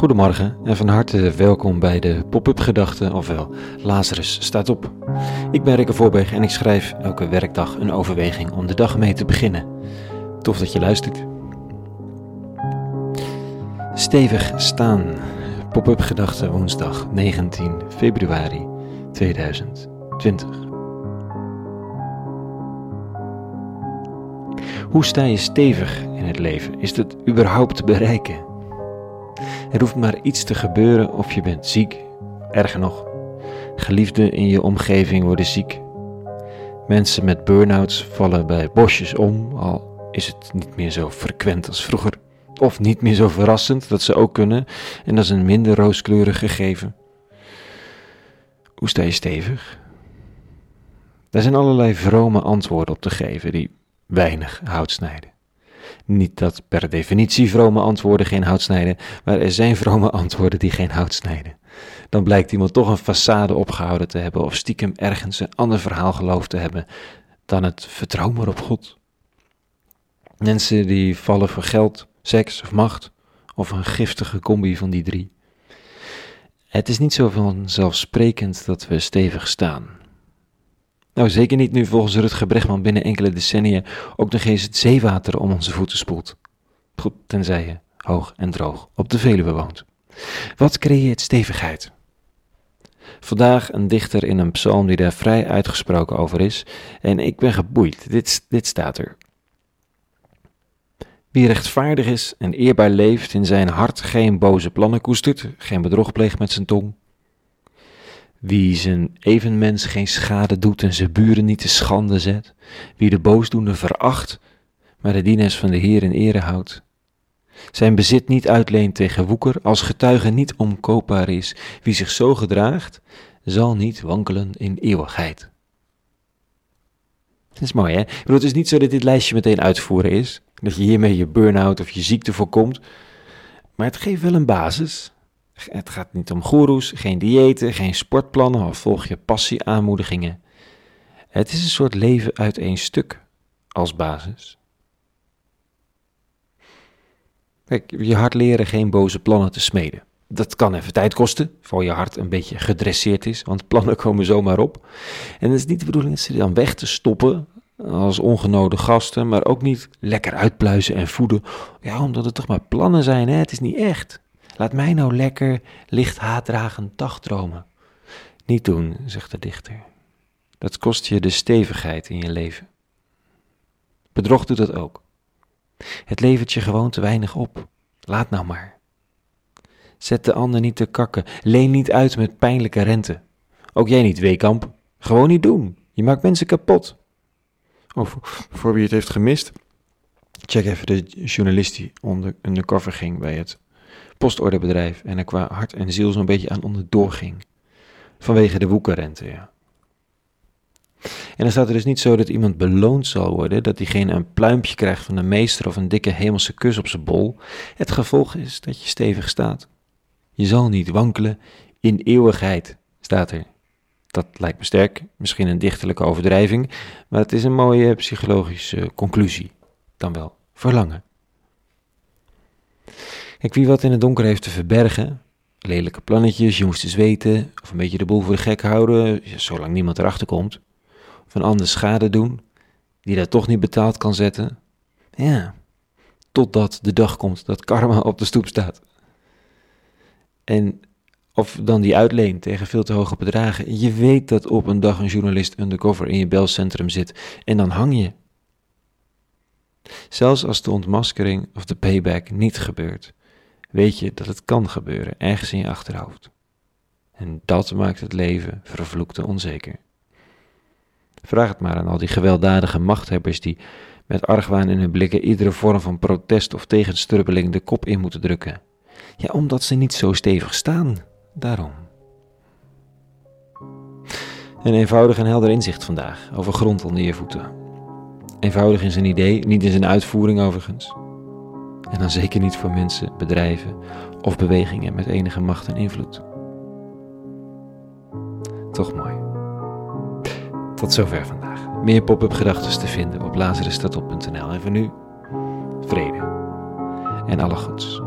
Goedemorgen en van harte welkom bij de Pop-up Gedachten, ofwel Lazarus staat op. Ik ben Rikke Voorberg en ik schrijf elke werkdag een overweging om de dag mee te beginnen. Tof dat je luistert. Stevig staan. Pop-up Gedachten woensdag 19 februari 2020. Hoe sta je stevig in het leven? Is dat überhaupt te bereiken? Er hoeft maar iets te gebeuren of je bent ziek. Erger nog, geliefden in je omgeving worden ziek. Mensen met burn-outs vallen bij bosjes om, al is het niet meer zo frequent als vroeger. Of niet meer zo verrassend dat ze ook kunnen, en dat is een minder rooskleurig gegeven. Hoe sta je stevig? Daar zijn allerlei vrome antwoorden op te geven die weinig hout snijden. Niet dat per definitie vrome antwoorden geen hout snijden, maar er zijn vrome antwoorden die geen hout snijden. Dan blijkt iemand toch een façade opgehouden te hebben of stiekem ergens een ander verhaal geloofd te hebben dan het vertrouwen op God. Mensen die vallen voor geld, seks of macht, of een giftige combi van die drie. Het is niet zo vanzelfsprekend dat we stevig staan. Nou, zeker niet nu volgens Rutger Bregman binnen enkele decennia ook nog eens het zeewater om onze voeten spoelt. Goed, tenzij je hoog en droog op de Veluwe woont. Wat creëert stevigheid? Vandaag een dichter in een psalm die daar vrij uitgesproken over is, en ik ben geboeid. Dit, dit staat er. Wie rechtvaardig is en eerbaar leeft, in zijn hart geen boze plannen koestert, geen bedrog pleegt met zijn tong, wie zijn evenmens geen schade doet en zijn buren niet te schande zet. Wie de boosdoende veracht, maar de dienaars van de Heer in ere houdt. Zijn bezit niet uitleent tegen woeker, als getuige niet omkoopbaar is. Wie zich zo gedraagt, zal niet wankelen in eeuwigheid. Dat is mooi, hè? Ik bedoel, het is niet zo dat dit lijstje meteen uitvoeren is. Dat je hiermee je burn-out of je ziekte voorkomt. Maar het geeft wel een basis. Het gaat niet om goeroes, geen diëten, geen sportplannen of volg je passie-aanmoedigingen. Het is een soort leven uit één stuk als basis. Kijk, je hart leren geen boze plannen te smeden. Dat kan even tijd kosten, voor je hart een beetje gedresseerd is, want plannen komen zomaar op. En het is niet de bedoeling dat ze dan weg te stoppen als ongenode gasten, maar ook niet lekker uitpluizen en voeden. Ja, omdat het toch maar plannen zijn, hè? het is niet echt. Laat mij nou lekker licht haatdragend dagdromen. Niet doen, zegt de dichter. Dat kost je de stevigheid in je leven. Bedrog doet dat ook. Het levert je gewoon te weinig op. Laat nou maar. Zet de ander niet te kakken. Leen niet uit met pijnlijke rente. Ook jij niet, Weekamp. Gewoon niet doen. Je maakt mensen kapot. Of voor wie het heeft gemist, check even de journalist die onder, undercover ging bij het postorderbedrijf en er qua hart en ziel zo'n beetje aan onderdoor ging. Vanwege de woekerrente, ja. En dan staat er dus niet zo dat iemand beloond zal worden, dat diegene een pluimpje krijgt van de meester of een dikke hemelse kus op zijn bol. Het gevolg is dat je stevig staat. Je zal niet wankelen in eeuwigheid, staat er. Dat lijkt me sterk, misschien een dichterlijke overdrijving, maar het is een mooie psychologische conclusie. Dan wel verlangen. Kijk, wie wat in het donker heeft te verbergen, lelijke plannetjes, je moest eens weten, of een beetje de boel voor de gek houden, zolang niemand erachter komt, of een ander schade doen, die dat toch niet betaald kan zetten. Ja, totdat de dag komt dat karma op de stoep staat. En of dan die uitleent tegen veel te hoge bedragen. Je weet dat op een dag een journalist undercover in je belcentrum zit en dan hang je. Zelfs als de ontmaskering of de payback niet gebeurt, weet je dat het kan gebeuren, ergens in je achterhoofd. En dat maakt het leven vervloekt en onzeker. Vraag het maar aan al die gewelddadige machthebbers die met argwaan in hun blikken iedere vorm van protest of tegenstrubbeling de kop in moeten drukken. Ja, omdat ze niet zo stevig staan, daarom. Een eenvoudig en helder inzicht vandaag over grond onder je voeten. Eenvoudig in zijn idee, niet in zijn uitvoering overigens. En dan zeker niet voor mensen, bedrijven of bewegingen met enige macht en invloed. Toch mooi. Tot zover vandaag. Meer pop-up gedachten te vinden op lazarusstatop.nl. En voor nu, vrede en alle goeds.